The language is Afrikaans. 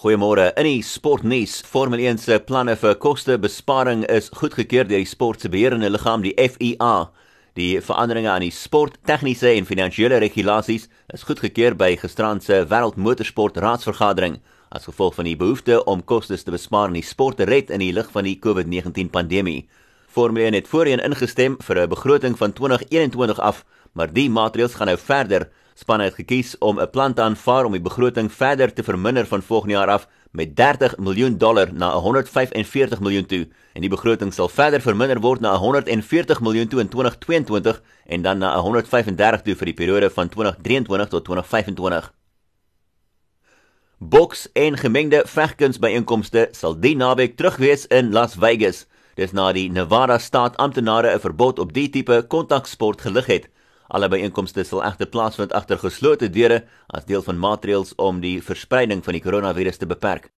Goeiemôre. In die sportnuus, Formule 1 se planne vir kostebesparing is goedgekeur deur die sport se beheerende liggaam, die FIA. Die veranderinge aan die sport tegniese en finansiële regulasies is goedgekeur by gisterand se Wêreldmotorsport Raadsvergadering as gevolg van die behoefte om kostes te bespaar in die sport te red in die lig van die COVID-19 pandemie. Formule 1 het voorheen ingestem vir 'n begroting van 2021 af, maar die maatreëls gaan nou verder span het gekies om 'n plan te aanvaar om die begroting verder te verminder van volgende jaar af met 30 miljoen dollar na 145 miljoen toe en die begroting sal verder verminder word na 140 miljoen toe in 2022 en dan na 135 toe vir die periode van 2023 tot 2025. Boks en gemengde vegkunsbyeenkomste sal die naweek terugwees in Las Vegas. Dis na die Nevada staat amptenare 'n verbod op die tipe kontaksport gelig het. Alle byeenkomste sal egter plaasvind agter geslote deure as deel van maatreëls om die verspreiding van die koronavirus te beperk.